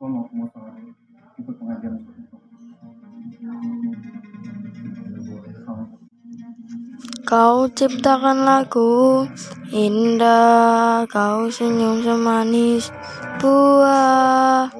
kok mau mau soal ikut pengajian. Kau ciptakan lagu indah, kau senyum semanis buah.